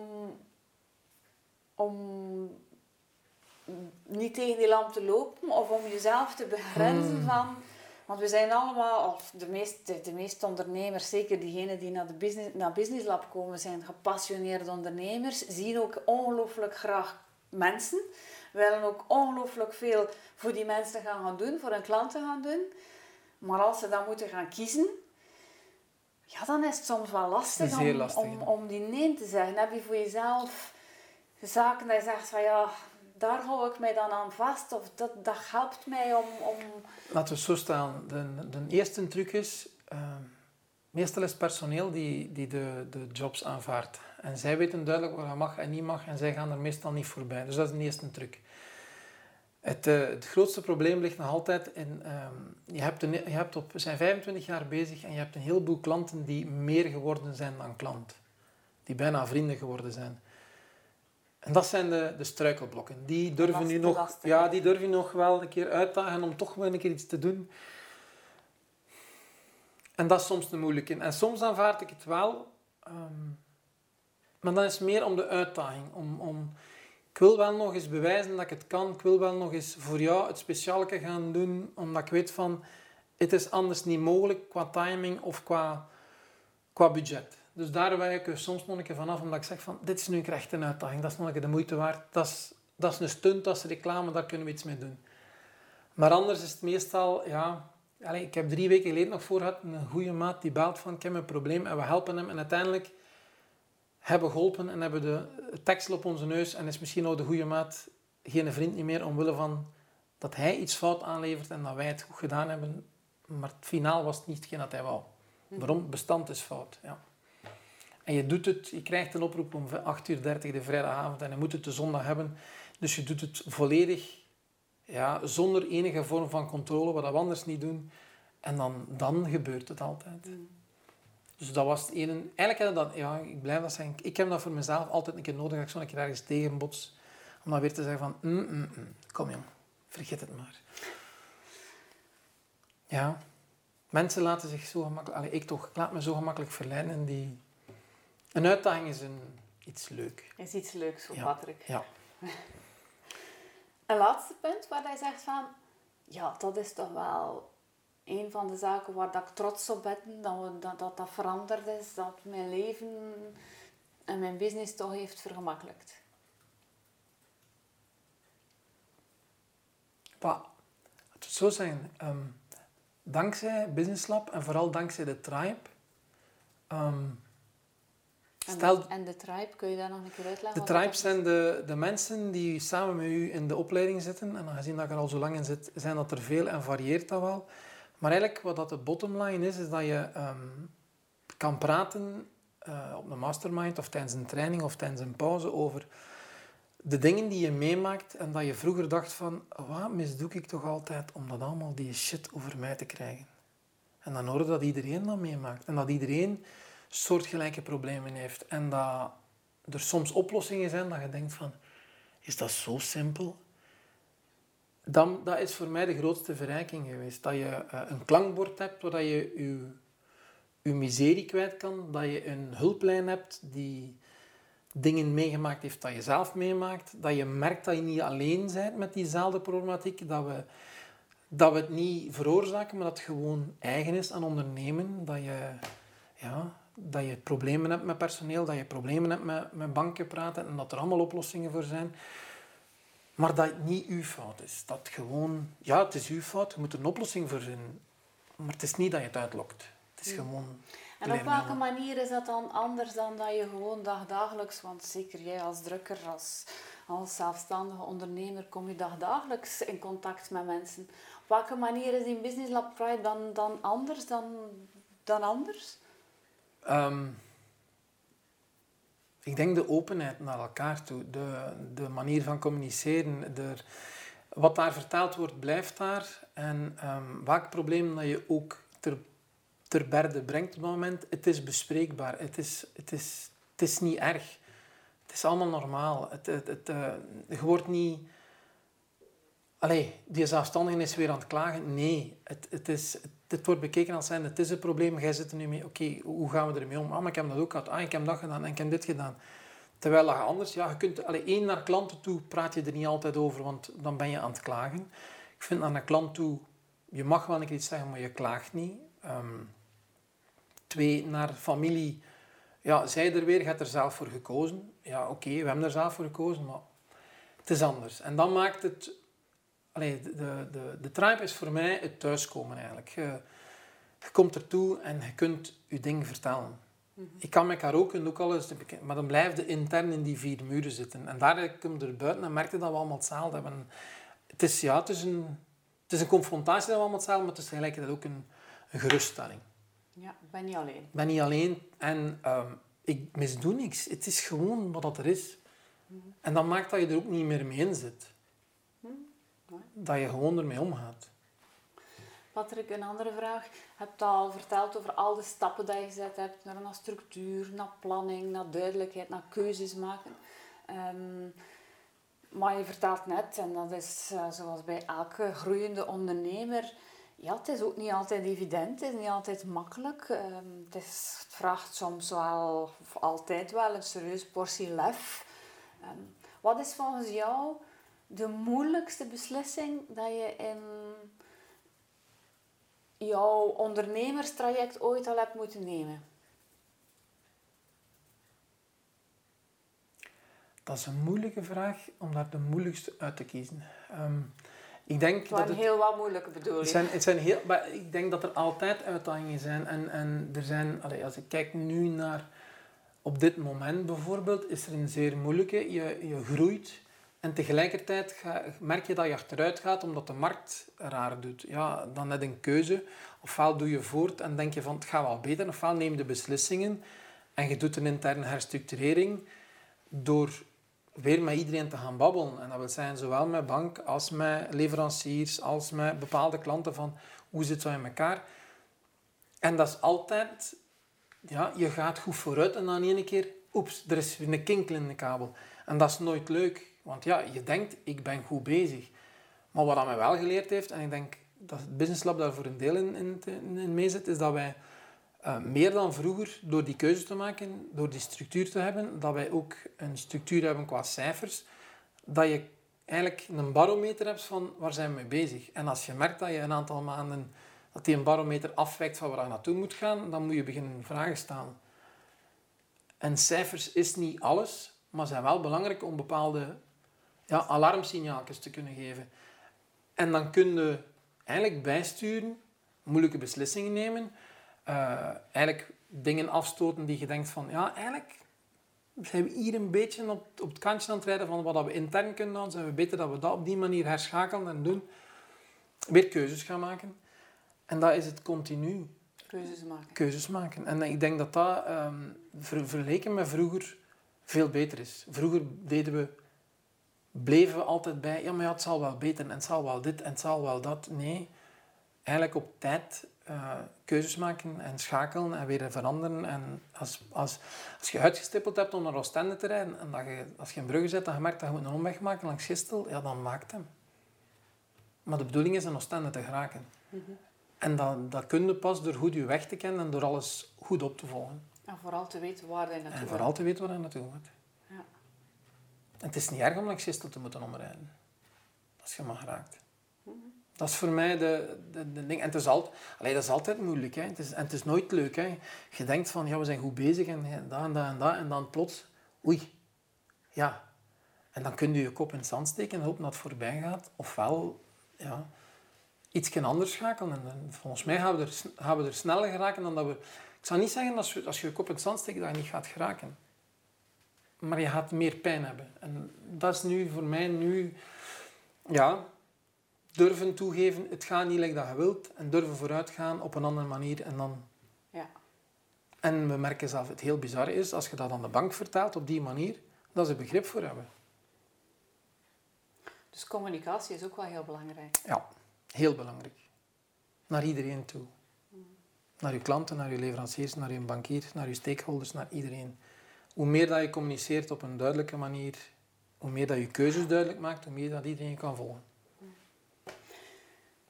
om niet tegen die lamp te lopen of om jezelf te begrenzen hmm. van... Want we zijn allemaal, of de meeste, de meeste ondernemers, zeker diegenen die naar, de business, naar Business Lab komen, zijn gepassioneerde ondernemers, zien ook ongelooflijk graag mensen, willen ook ongelooflijk veel voor die mensen gaan, gaan doen, voor hun klanten gaan doen. Maar als ze dan moeten gaan kiezen, ja, dan is het soms wel lastig, om, lastig om, om, die nee te zeggen. Heb je voor jezelf zaken dat je zegt van ja, daar hou ik mij dan aan vast of dat, dat helpt mij om, om... Laten we zo staan. De, de eerste truc is, uh, meestal is personeel die, die de, de jobs aanvaardt. En zij weten duidelijk wat mag en niet mag en zij gaan er meestal niet voorbij. Dus dat is de eerste truc. Het, uh, het grootste probleem ligt nog altijd in, um, je, hebt een, je hebt op, zijn 25 jaar bezig en je hebt een heleboel klanten die meer geworden zijn dan klant. Die bijna vrienden geworden zijn. En dat zijn de, de struikelblokken. Die durven, nu nog, ja, die durven nog wel een keer uitdagen om toch wel een keer iets te doen. En dat is soms de moeilijke. En soms aanvaard ik het wel. Um, maar dan is het meer om de uitdaging. Om, om, ik wil wel nog eens bewijzen dat ik het kan. Ik wil wel nog eens voor jou het speciale gaan doen. Omdat ik weet van, het is anders niet mogelijk qua timing of qua, qua budget. Dus daar wijk ik soms nog een keer vanaf, omdat ik zeg van, dit is nu echt een uitdaging, dat is nog een keer de moeite waard. Dat is, dat is een stunt, dat is reclame, daar kunnen we iets mee doen. Maar anders is het meestal, ja... Allez, ik heb drie weken geleden nog voor gehad, een goede maat die belt van, ik heb een probleem en we helpen hem. En uiteindelijk hebben geholpen en hebben de tekstel op onze neus en is misschien nou de goede maat geen vriend niet meer omwille van dat hij iets fout aanlevert en dat wij het goed gedaan hebben. Maar het finaal was het niet hetgeen dat hij wou. Waarom? Bestand is fout. Ja. En je doet het, je krijgt een oproep om 8.30 uur de vrijdagavond en je moet het de zondag hebben. Dus je doet het volledig ja, zonder enige vorm van controle, wat we anders niet doen. En dan, dan gebeurt het altijd. Mm. Dus dat was het ene. Eigenlijk heb dat, ja, ik blijf dat zeggen. Ik heb dat voor mezelf altijd een keer nodig, dat ik zo een keer ergens tegenbots. Om dan weer te zeggen van, mm, mm, kom jong, vergeet het maar. Ja, mensen laten zich zo gemakkelijk, allez, ik toch, ik laat me zo gemakkelijk verleiden. En die, een uitdaging is een, iets leuk. Is iets leuks voor ja. Patrick. Ja. *laughs* een laatste punt waar hij zegt van, ja, dat is toch wel een van de zaken waar dat ik trots op ben, dat, we, dat, dat dat veranderd is, dat mijn leven en mijn business toch heeft vergemakkelijkt. Pa, het zo zijn. Um, dankzij Business Lab en vooral dankzij de Tribe. Um, stel, en, de, Tribe, kun je daar nog een keer uitleggen? De Tribe zijn de, de mensen die samen met u in de opleiding zitten. En aangezien dat ik er al zo lang in zit, zijn dat er veel en varieert dat wel. Maar eigenlijk wat dat de bottom line is, is dat je um, kan praten uh, op een mastermind of tijdens een training of tijdens een pauze over de dingen die je meemaakt en dat je vroeger dacht van, wat misdoe ik toch altijd om dat allemaal die shit over mij te krijgen. En dan hoor je dat iedereen dat meemaakt en dat iedereen soortgelijke problemen heeft en dat er soms oplossingen zijn dat je denkt van, is dat zo simpel? Dan, dat is voor mij de grootste verrijking geweest. Dat je uh, een klankbord hebt waar je je, je miserie kwijt kan, dat je een hulplijn hebt die dingen meegemaakt heeft dat je zelf meemaakt. Dat je merkt dat je niet alleen bent met diezelfde problematiek. Dat we, dat we het niet veroorzaken, maar dat het gewoon eigen is aan ondernemen. Dat je, ja, dat je problemen hebt met personeel, dat je problemen hebt met, met banken praten en dat er allemaal oplossingen voor zijn. Maar dat het niet uw fout is. Dat gewoon, ja, het is uw fout, je moet er een oplossing voor vinden. Maar het is niet dat je het uitlokt. Het is gewoon... En op welke manier is dat dan anders dan dat je gewoon dagdagelijks, want zeker jij als drukker, als, als zelfstandige ondernemer, kom je dagdagelijks in contact met mensen. Op welke manier is die Business Lab Pride dan, dan anders dan, dan anders? Ehm, ik denk de openheid naar elkaar toe, de, de manier van communiceren, wat daar verteld wordt, blijft daar. En um, welk probleem dat je ook ter ter berde brengt op dat moment, het is bespreekbaar. Het is, het is, het is niet erg. Het is allemaal normaal. Het, het, het uh, je wordt niet... Allee, die zelfstandigen is weer aan het klagen. Nee, het, het, is, het, wordt bekeken als zijn, het is een probleem, jij zit er nu mee. Oké, hoe gaan we ermee om? Ah, maar ik heb dat ook gehad. Ah, ik heb dat gedaan en ik heb dit gedaan. Terwijl dat anders, ja, je kunt, allee, één naar klanten toe praat je er niet altijd over, want dan ben je aan het klagen. Ik vind naar een klant toe, je mag wel een iets zeggen, maar je klaagt niet. Um, Twee, naar familie. Ja, zij er weer, gaat er zelf voor gekozen. Ja, oké, we hebben er zelf voor gekozen, maar het is anders. En dan maakt het... Allee, de, de, de tribe is voor mij het thuiskomen eigenlijk. Je, je komt ertoe en je kunt je ding vertellen. Mhm. Ik kan met ook ook alles, maar dan blijf je intern in die vier muren zitten. En daar kom je er buiten en merkte dat we allemaal hetzelfde hebben. Het is, ja, het is, een, het is een confrontatie dat we allemaal hetzelfde maar het is tegelijkertijd ook een, een geruststelling. Ja, ik ben niet alleen. Ik ben niet alleen en um, ik misdoe niks. Het is gewoon wat dat er is. Mhm. En dat maakt dat je er ook niet meer mee in zit. Dat je gewoon ermee omgaat. Patrick, een andere vraag. Je hebt al verteld over al de stappen die je gezet hebt. Naar, naar structuur, naar planning, naar duidelijkheid, naar keuzes maken. Um, maar je vertelt net, en dat is uh, zoals bij elke groeiende ondernemer ja, het is ook niet altijd evident, het is niet altijd makkelijk. Ehm, het, is, vraagt soms wel, of altijd wel, een serieuze portie lef. Ehm, wat is volgens jou de moeilijkste beslissing dat je in jouw ondernemerstraject ooit al hebt moeten nemen? Dat is een moeilijke vraag om daar de moeilijkste uit te kiezen. Um, ik denk dat het, heel wat moeilijke bedoelingen. Zijn, het zijn heel, maar ik denk dat er altijd uitdagingen zijn. En, en er zijn, allez, als ik kijk nu naar op dit moment bijvoorbeeld, is er een zeer moeilijke. Je, je groeit, en tegelijkertijd ga, merk je dat je achteruit gaat omdat de markt raar doet. Ja, dan net een keuze. Ofwel doe je voort en denk je van het gaat wel beter, ofwel neem de beslissingen en je doet een interne herstructurering door weer met iedereen te gaan babbelen. En dat wil zeggen, zowel met bank als met leveranciers, als met bepaalde klanten van hoe zit het in elkaar. En dat is altijd, ja, je gaat goed vooruit en dan één keer, oeps, er is weer een kinkel in de kabel. En dat is nooit leuk, want ja, je denkt, ik ben goed bezig. Maar wat dat mij wel geleerd heeft, en ik denk dat het Business Lab daar voor een deel in, in, in meezit, is dat wij uh, meer dan vroeger, door die keuze te maken, door die structuur te hebben, dat wij ook een structuur hebben qua cijfers, dat je eigenlijk een barometer hebt van waar zijn we mee bezig. En als je merkt dat je een aantal maanden, dat die een barometer afwijkt van waar je naartoe moet gaan, dan moet je beginnen vragen stellen. En cijfers is niet alles, maar zijn wel belangrijk om bepaalde ja, alarmsignaaltjes te kunnen geven. En dan kun je eigenlijk bijsturen, moeilijke beslissingen nemen, uh, eigenlijk dingen afstoten die je denkt van, ja, eigenlijk zijn we hier een beetje op, op het kantje aan het rijden van wat we intern kunnen doen. Zijn we beter dat we dat op die manier herschakelen en doen. Weer keuzes gaan maken. En dat is het continu. Keuzes maken. Keuzes maken. En ik denk dat dat um, ver, vergeleken met vroeger veel beter is. Vroeger deden we, bleven we altijd bij, ja, maar ja, het zal wel beter en het zal wel dit en het zal wel dat. Nee, eigenlijk op tijd uh, keuzes maken en schakelen en weer veranderen. En als, als, als je uitgestippeld hebt om naar Oostende te rijden en dat je, als je in Brugge zit en je merkt dat je moet een omweg maken langs Gistel, ja, dan maakt hem. Maar de bedoeling is in Oostende te geraken. Mm -hmm. En dat, dat kun je pas door goed je weg te kennen en door alles goed op te volgen. En vooral te weten waar je naartoe En vooral te weten waar je naartoe gaat. Het is niet erg om langs Gistel te moeten omrijden. Als je maar -hmm. Dat is voor mij de, de, ding. En het is, altijd, dat is altijd moeilijk. Hè. Het is, en het is nooit leuk. Hè. Je denkt van, ja, we zijn goed bezig en dat en dat en dat. En dan plots, oei. Ja. En dan kun je je kop in het zand steken en hopen dat het voorbij gaat. Ofwel, ja, iets anders schakelen. En volgens mij gaan we, er, we er sneller geraken dan dat we... Ik zou niet zeggen, je, als je je kop in het zand steekt, dat je niet gaat geraken. Maar je gaat meer pijn hebben. En dat is nu voor mij nu... Ja, durven toegeven, het gaat niet like dat je wilt. En durven vooruitgaan op een andere manier. En, dan... ja. en we merken zelf, het heel bizar is, als je dat aan de bank vertaalt op die manier, dat ze begrip voor hebben. Dus communicatie is ook wel heel belangrijk. Ja, heel belangrijk. Naar iedereen toe. Naar je klanten, naar je leveranciers, naar je bankier, naar je stakeholders, naar iedereen. Hoe meer dat je communiceert op een duidelijke manier, hoe meer dat je keuzes duidelijk maakt, hoe meer dat iedereen kan volgen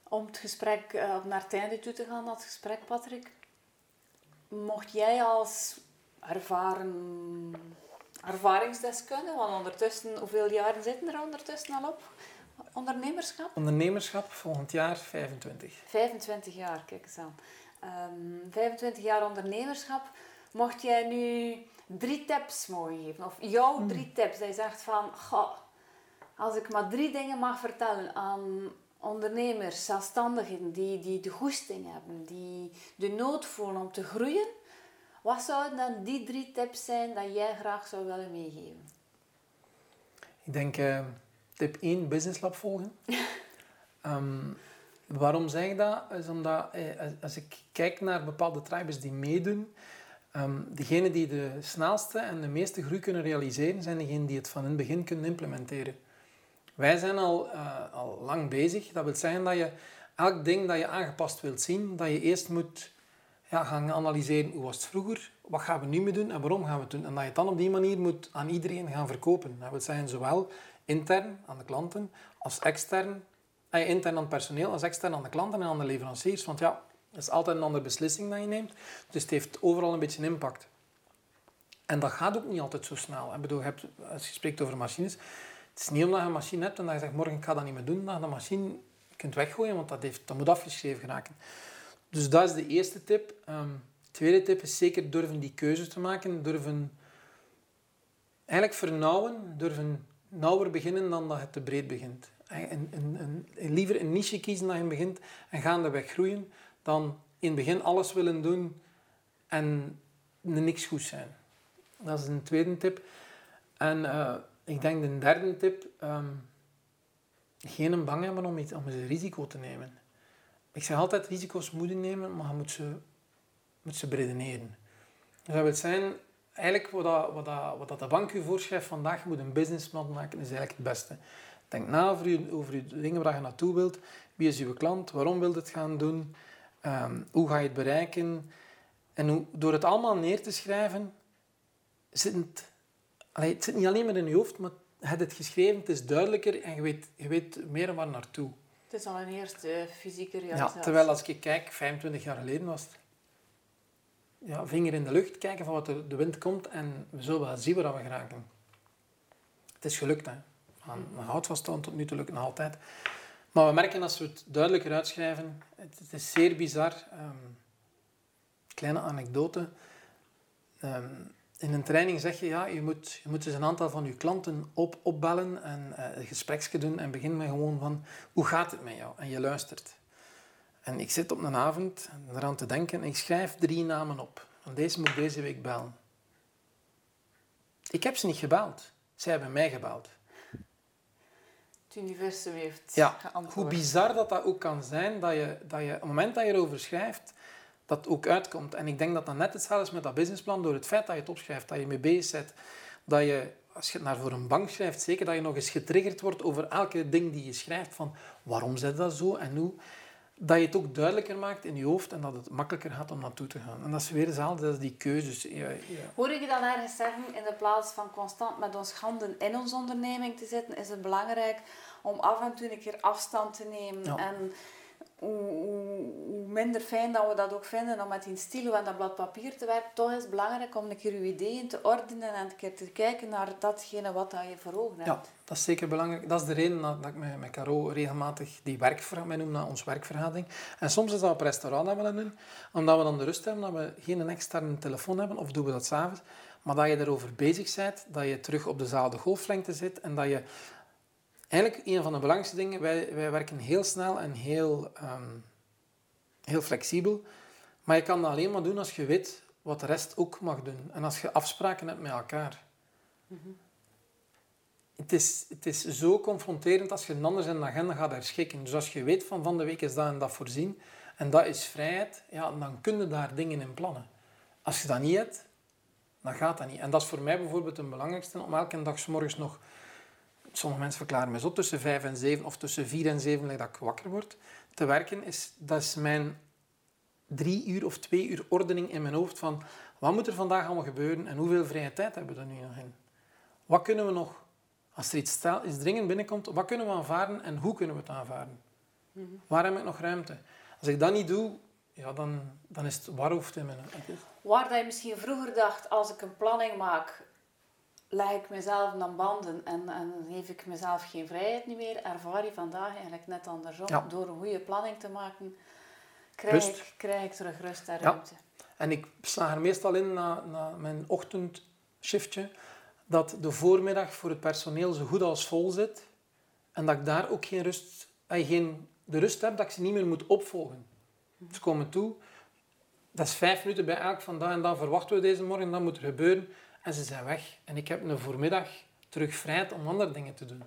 om het gesprek uh, naar het einde toe te gaan, dat gesprek, Patrick. Mocht jij als ervaren ervaringsdeskundige, want ondertussen, hoeveel jaren zitten er ondertussen al op? Ondernemerschap? Ondernemerschap volgend jaar 25. 25 jaar, kijk eens aan. Um, ehm, 25 jaar ondernemerschap. Mocht jij nu drie tips mogen geven, of jouw hmm. drie tips, dat je zegt van, goh, als ik maar drie dingen mag vertellen aan ondernemers, zelfstandigen die, die de goesting hebben, die de nood voelen om te groeien, wat zouden dan die drie tips zijn dat jij graag zou willen meegeven? Ik denk uh, tip 1, Business Lab volgen. um, *laughs* waarom zeg ik dat? Is omdat eh, als ik kijk naar bepaalde tribes die meedoen, um, degenen die de snelste en de meeste groei kunnen realiseren, zijn degenen die het van in het begin kunnen implementeren. Wij zijn al, uh, al lang bezig. Dat wil zeggen dat je elk ding dat je aangepast wilt zien, dat je eerst moet ja, gaan analyseren hoe was het vroeger, wat gaan we nu mee doen en waarom gaan we het doen. En dat je het dan op die manier moet aan iedereen gaan verkopen. Dat wil zeggen zowel intern aan de klanten als extern. Eh, intern aan het personeel als extern aan de klanten en aan de leveranciers. Want ja, dat is altijd een andere beslissing dat je neemt. Dus het heeft overal een beetje impact. En dat gaat ook niet altijd zo snel. Ik bedoel, je hebt, als je spreekt over machines, het is niet omdat je een machine hebt en dat je zegt, morgen ik ga dat niet meer doen, dat je de machine kunt weggooien, want dat, heeft, dat moet afgeschreven geraken. Dus dat is de eerste tip. Um, tweede tip is zeker durven die keuzes te maken, durven eigenlijk vernauwen, durven nauwer beginnen dan dat het te breed begint. En, en, liever een niche kiezen dat je begint en gaandeweg groeien, dan in het begin alles willen doen en niks goed zijn. Dat is een tweede tip. En uh, ik denk de derde tip, um, geen bang hebben om, iets, om een risico te nemen. Ik zeg altijd, risico's moeten nemen, maar je moet ze, moet ze beredeneren. Dus dat wil zijn, eigenlijk wat, dat, wat, dat, wat dat de bank u voorschrijft vandaag, je moet een businessplan maken, is eigenlijk het beste. Denk na over, je, over je dingen waar je naartoe wilt. Wie is uw klant? Waarom wilt het gaan doen? Um, hoe ga je het bereiken? En hoe, door het allemaal neer te schrijven, zit het, allee, het zit niet alleen maar in je hoofd, maar je hebt het geschreven, het is duidelijker en je weet, je weet meer waar naartoe. Het is al een eerste fysieke realisatie. Ja, terwijl als ik kijk, 25 jaar geleden was het ja, vinger in de lucht, kijken van wat er de wind komt en we zullen wel zien waar we geraken. Het is gelukt, hè. Aan, aan hout tot nu toe lukt nog altijd. Maar we merken als we het duidelijker uitschrijven, het, is zeer bizar. Um, kleine anekdote. Um, in een training zeg je, ja, je moet, je moet dus een aantal van je klanten op, opbellen en uh, een gespreksje doen en begin met gewoon van, hoe gaat het met jou? En je luistert. En ik zit op een avond eraan te denken en ik schrijf drie namen op. En deze moet deze week bellen. Ik heb ze niet gebeld. Zij hebben mij gebeld. Universum heeft ja, geantwoord. Hoe bizar dat dat ook kan zijn, dat je, dat je op het moment dat je erover schrijft, dat ook uitkomt. En ik denk dat dat net hetzelfde is met dat businessplan, door het feit dat je het opschrijft, dat je mee bezig bent, dat je, als je het naar voor een bank schrijft, zeker dat je nog eens getriggerd wordt over elke ding die je schrijft, van waarom zit dat zo en hoe dat je het ook duidelijker maakt in je hoofd en dat het makkelijker gaat om naartoe te gaan. En dat is weer hetzelfde, dat is die keuzes. Ja, ja. Hoor ik je dan ergens zeggen, in de plaats van constant met ons handen in onze onderneming te zitten, is het belangrijk om af en toe een keer afstand te nemen en hoe, minder fijn dat we dat ook vinden om met die stilo en dat blad papier te werken, toch is het belangrijk om een keer je ideeën te ordenen en een keer te kijken naar datgene wat je voor ogen hebt. Ja, dat is zeker belangrijk. Dat is de reden dat ik met, met Caro regelmatig die werkvergadering noem, naar ons werkvergadering. En soms is dat op restaurant dat we dat doen, omdat we dan de rust hebben dat we geen externe telefoon hebben, of doen we dat s'avonds, maar dat je erover bezig bent, dat je terug op dezelfde golflengte zit en dat je eigenlijk een van de belangrijkste dingen, wij, wij werken heel snel en heel, um, heel flexibel. Maar je kan dat alleen maar doen als je weet wat de rest ook mag doen. En als je afspraken hebt met elkaar. Het, is, het is zo confronterend als je een anders in de agenda gaat herschikken. Dus als je weet van van de week is dat en dat voorzien, en dat is vrijheid, ja, dan kun je daar dingen in plannen. Als je dat niet hebt, dan gaat dat niet. En dat is voor mij bijvoorbeeld het belangrijkste, om elke dag s morgens nog sommige mensen verklaren me zo, tussen vijf en zeven of tussen vier en zeven dat ik wakker word, te werken, is, dat is mijn drie uur of twee uur ordening in mijn hoofd van wat moet er vandaag allemaal gebeuren en hoeveel vrije tijd hebben we er nu nog in? Wat kunnen we nog, als er iets, iets dringend binnenkomt, wat kunnen we aanvaarden en hoe kunnen we het aanvaarden? Mhm. Waar heb ik nog ruimte? Als ik dat niet doe, ja, dan, dan is het warhoofd in mijn... Waar dat je misschien vroeger dacht, als ik een planning maak, leg ik mezelf aan banden en, en geef ik mezelf geen vrijheid meer, ervaar je vandaag eigenlijk net andersom. Door een goede planning te maken, krijg, ik, krijg ik terug rust en ruimte. En ik sla er meestal in na, na mijn ochtendshiftje, dat de voormiddag voor het personeel zo goed als vol zit en dat ik daar ook geen rust, eh, geen, de rust heb dat ik ze niet meer moet opvolgen. Ze komen toe, dat is vijf minuten bij elk van dat en dat verwachten we deze morgen, dat moet er gebeuren. En ze zijn weg. En ik heb een voormiddag terug vrijheid om andere dingen te doen.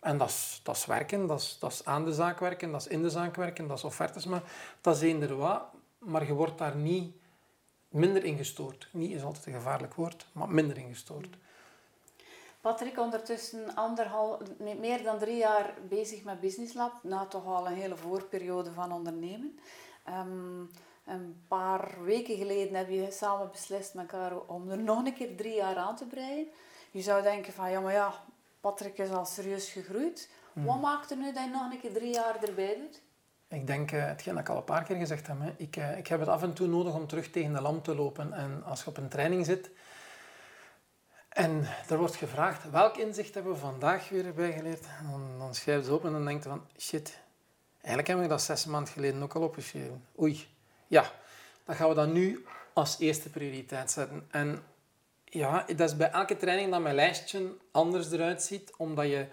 En dat is, dat is werken, dat is, dat is aan de zaak werken, dat is in de zaak werken, dat is offertes maar Dat is eender wat, maar je wordt daar niet minder in gestoord. Niet is altijd een gevaarlijk woord, maar minder in gestoord. Patrick, ondertussen anderhalf, meer dan drie jaar bezig met Business Lab, na toch al een hele voorperiode van ondernemen. Um, een paar weken geleden heb je samen beslist met Caro om er nog een keer drie jaar aan te breien. Je zou denken van, ja maar ja, Patrick is al serieus gegroeid. Hmm. Wat maakt er nu dat je nog een keer drie jaar erbij doet? Ik denk, uh, hetgeen dat ik al een paar keer gezegd heb. Ik, uh, ik heb het af en toe nodig om terug tegen de lamp te lopen. En als je op een training zit en er wordt gevraagd, welk inzicht hebben we vandaag weer bijgeleerd? Dan, dan schrijf je ze op en dan denk je van, shit, eigenlijk heb ik dat zes maanden geleden ook al opgeschreven. Oei, ja, dan gaan we dat nu als eerste prioriteit zetten. En ja, dat is bij elke training dat mijn lijstje anders eruit ziet, omdat je,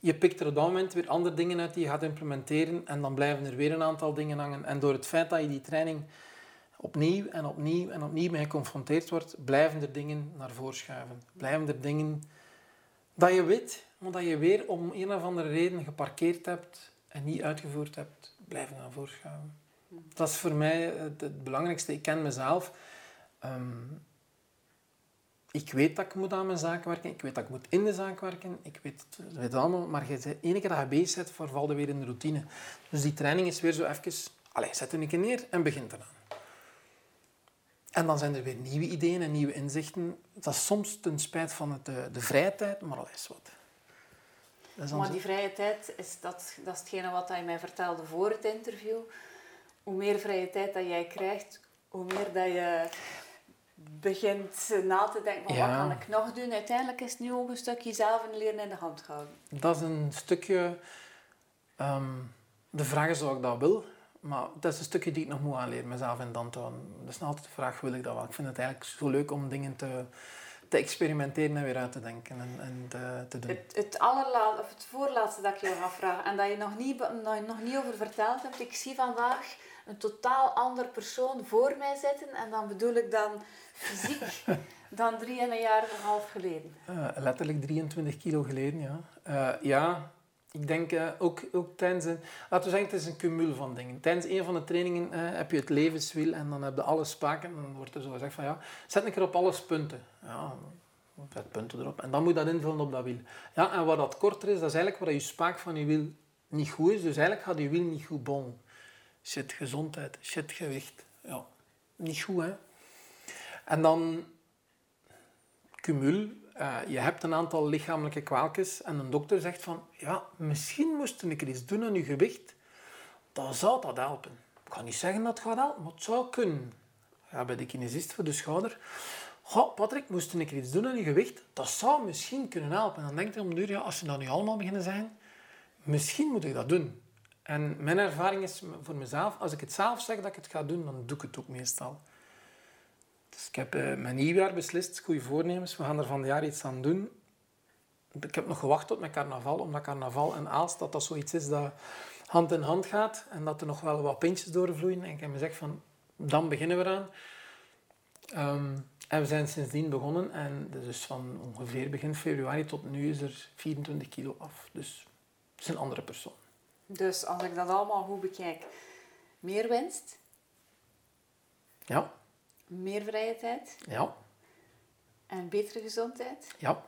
je pikt er op dat moment weer andere dingen uit die je gaat implementeren en dan blijven er weer een aantal dingen hangen. En door het feit dat je die training opnieuw en opnieuw en opnieuw mee geconfronteerd wordt, blijven er dingen naar voren schuiven. Blijven er dingen dat je weet, maar dat je weer om een of andere reden geparkeerd hebt en niet uitgevoerd hebt, blijven naar voren schuiven. Dat is voor mij het, belangrijkste. Ik ken mezelf. Ehm, ik weet dat ik moet aan mijn zaak werken. Ik weet dat ik moet in de zaak werken. Ik weet het, weet allemaal. Maar je, de ene keer dat je bezig bent, vervalt je weer in de routine. Dus die training is weer zo even... Allez, zet een keer neer en begint eraan. En dan zijn er weer nieuwe ideeën en nieuwe inzichten. Dat is soms ten spijt van het, de, de vrije tijd, maar al is wat. Is maar die vrije tijd, is dat, dat is hetgene wat je mij vertelde voor het interview. Hoe meer vrije tijd dat jij krijgt, hoe meer dat je begint na te denken, wat kan ik nog doen? Uiteindelijk is het nu ook een stukje zelf leren in de hand houden. Dat is een stukje... Ehm, de vraag is of ik dat wil. Maar dat is een stukje die ik nog moet aanleren, mezelf in dan houden. Dat is nog altijd de vraag, wil ik dat wel? Ik vind het eigenlijk zo leuk om dingen te, te experimenteren en weer uit te denken en, en te, te doen. Het, of het voorlaatste dat ik je ga vragen, en dat je nog niet, nog, nog niet over verteld hebt, ik zie vandaag een totaal ander persoon voor mij zitten. En dan bedoel ik dan fysiek *laughs* dan drie en een jaar en een half geleden. Uh, letterlijk 23 kilo geleden, ja. Uh, ja, ik denk uh, ook, ook tijdens een... Laten we zeggen, het is een cumul van dingen. Tijdens een van de trainingen heb je het levenswiel en dan heb je alle spaken. En dan wordt er zo gezegd van, ja, zet een keer op alles punten. Ja, zet punten erop. En dan moet je dat invullen op dat wiel. Ja, en wat dat korter is, dat is eigenlijk waar je spaak van je wiel niet goed is. Dus eigenlijk gaat je wiel niet goed bonnen shit gezondheid, shit gewicht. Ja, niet goed hè. En dan cumul. Uh, je hebt een aantal lichamelijke kwaaltjes en een dokter zegt van ja, misschien moest ik iets doen aan je gewicht. Dan zou dat helpen. Ik ga niet zeggen dat het gaat helpen, maar het zou kunnen. Ja, bij de kinesist voor de schouder. Goh, Patrick, moest ik iets doen aan je gewicht? Dat zou misschien kunnen helpen. En dan denkt hij om ja, als ze dat nu allemaal beginnen zijn, misschien moet ik dat doen. En mijn ervaring is voor mezelf, als ik het zelf zeg dat ik het ga doen, dan doe ik het ook meestal. Dus ik heb uh, mijn nieuwjaar beslist, goede voornemens, we gaan er van het jaar iets aan doen. Ik heb nog gewacht tot mijn carnaval, omdat carnaval en Aalst, dat dat zoiets is dat hand in hand gaat en dat er nog wel wat pintjes doorvloeien. En ik heb gezegd van, dan beginnen we eraan. Ehm, en we zijn sindsdien begonnen en dus van ongeveer begin februari tot nu is er 24 kilo af. Dus het is een andere persoon. Dus als ik dat allemaal goed bekijk, meer winst. Ja. Meer vrije tijd. Ja. En betere gezondheid. Ja.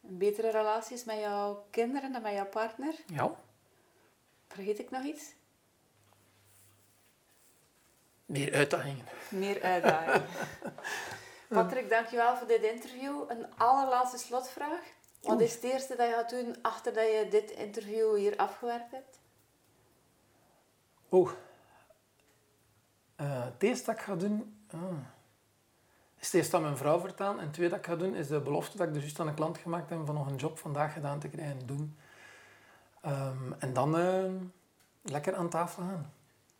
Betere relaties met jouw kinderen en met jouw partner. Ja. Vergeet ik nog iets? Meer uitdagingen. Meer uitdagingen. *laughs* Patrick, dankjewel voor dit interview. Een allerlaatste slotvraag. Wat is het eerste dat je gaat doen achter dat je dit interview hier afgewerkt hebt? Oh. Uh, het eerste dat ik ga doen... Ah. Is het eerst aan mijn vrouw vertellen. En het tweede dat ik ga doen, is de belofte dat ik dus juist aan een klant gemaakt heb van nog een job vandaag gedaan te krijgen en doen. Um, en dan uh, lekker aan tafel gaan.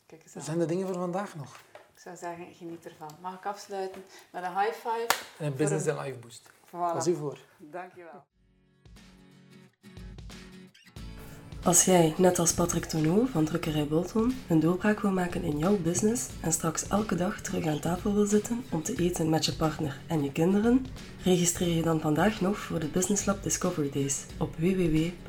Kijk eens aan. Dat zijn de dingen voor vandaag nog. Ik zou zeggen, geniet ervan. Mag ik afsluiten met een high five? En een business een... life boost. Voilà. Was u voor. Dankjewel. Als jij, net als Patrick Tonneau van Drukkerij Bolton, een doorbraak wil maken in jouw business en straks elke dag terug aan tafel wil zitten om te eten met je partner en je kinderen, registreer je dan vandaag nog voor de Business Lab Discovery Days op www.ddays.be.